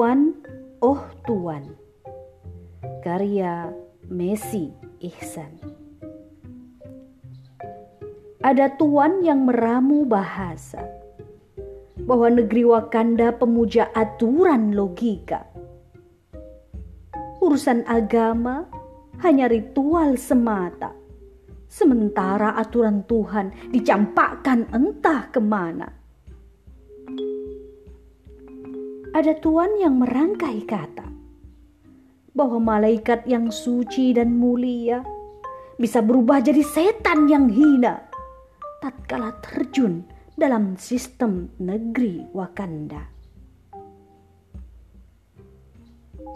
Tuan, oh Tuan. Karya Messi Ihsan. Ada tuan yang meramu bahasa bahwa negeri Wakanda pemuja aturan logika. Urusan agama hanya ritual semata, sementara aturan Tuhan dicampakkan entah ke mana. Ada tuan yang merangkai kata bahwa malaikat yang suci dan mulia bisa berubah jadi setan yang hina tatkala terjun dalam sistem negeri Wakanda.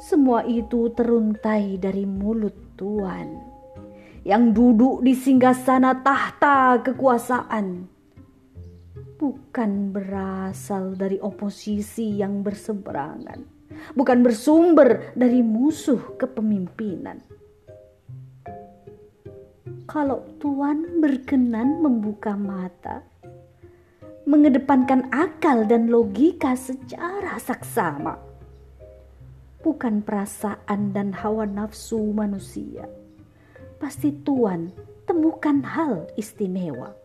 Semua itu teruntai dari mulut Tuhan yang duduk di singgasana tahta kekuasaan. Bukan berasal dari oposisi yang berseberangan, bukan bersumber dari musuh kepemimpinan kalau Tuhan berkenan membuka mata, mengedepankan akal dan logika secara saksama, bukan perasaan dan hawa nafsu manusia. Pasti Tuhan temukan hal istimewa.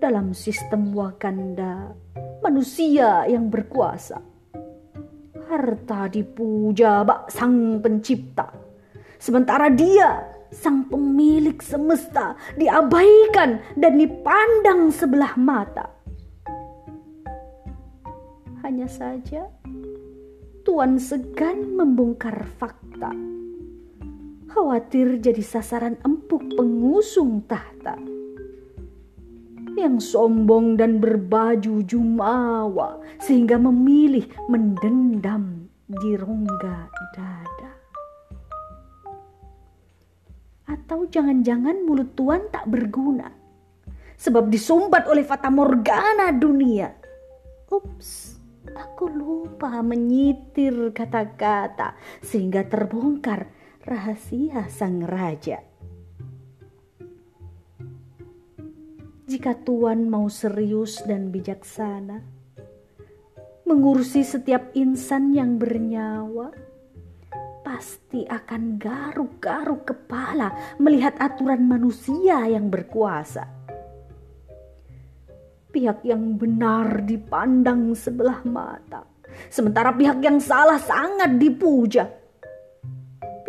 Dalam sistem Wakanda, manusia yang berkuasa. Harta dipuja bak sang pencipta Sementara dia, sang pemilik semesta, diabaikan dan dipandang sebelah mata. Hanya saja, Tuan segan membongkar fakta. Khawatir jadi sasaran empuk pengusung tahta. Yang sombong dan berbaju jumawa sehingga memilih mendendam di rongga dada. Atau jangan-jangan mulut Tuhan tak berguna. Sebab disumbat oleh fata morgana dunia. Ups, aku lupa menyitir kata-kata sehingga terbongkar rahasia sang raja. Jika Tuhan mau serius dan bijaksana, mengurusi setiap insan yang bernyawa, pasti akan garuk-garuk kepala melihat aturan manusia yang berkuasa. Pihak yang benar dipandang sebelah mata, sementara pihak yang salah sangat dipuja.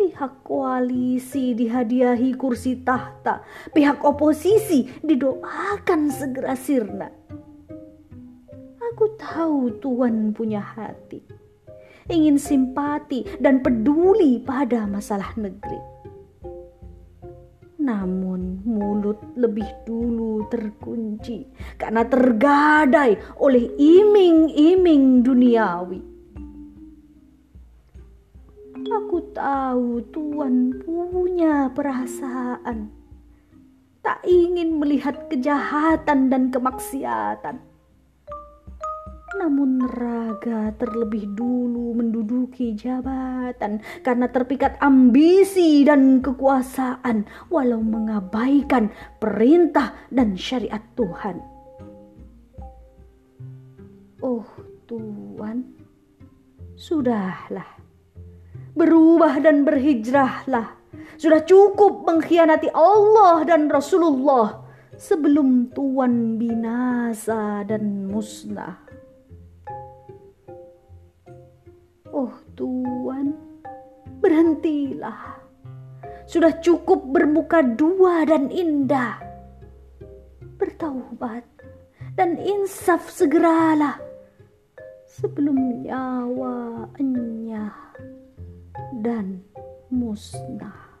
Pihak koalisi dihadiahi kursi tahta, pihak oposisi didoakan segera sirna. Aku tahu Tuhan punya hati ingin simpati dan peduli pada masalah negeri. Namun mulut lebih dulu terkunci karena tergadai oleh iming-iming duniawi. Tahu Tuhan punya perasaan. Tak ingin melihat kejahatan dan kemaksiatan namun raga terlebih dulu menduduki jabatan karena terpikat ambisi dan kekuasaan walau mengabaikan perintah dan syariat Tuhan. Oh Tuhan, sudahlah. Berubah dan berhijrahlah. Sudah cukup mengkhianati Allah dan Rasulullah sebelum Tuhan binasa dan musnah. Oh Tuhan, berhentilah. Sudah cukup bermuka dua dan indah. Bertaubat dan insaf segeralah sebelum nyawa enyah dan musnah.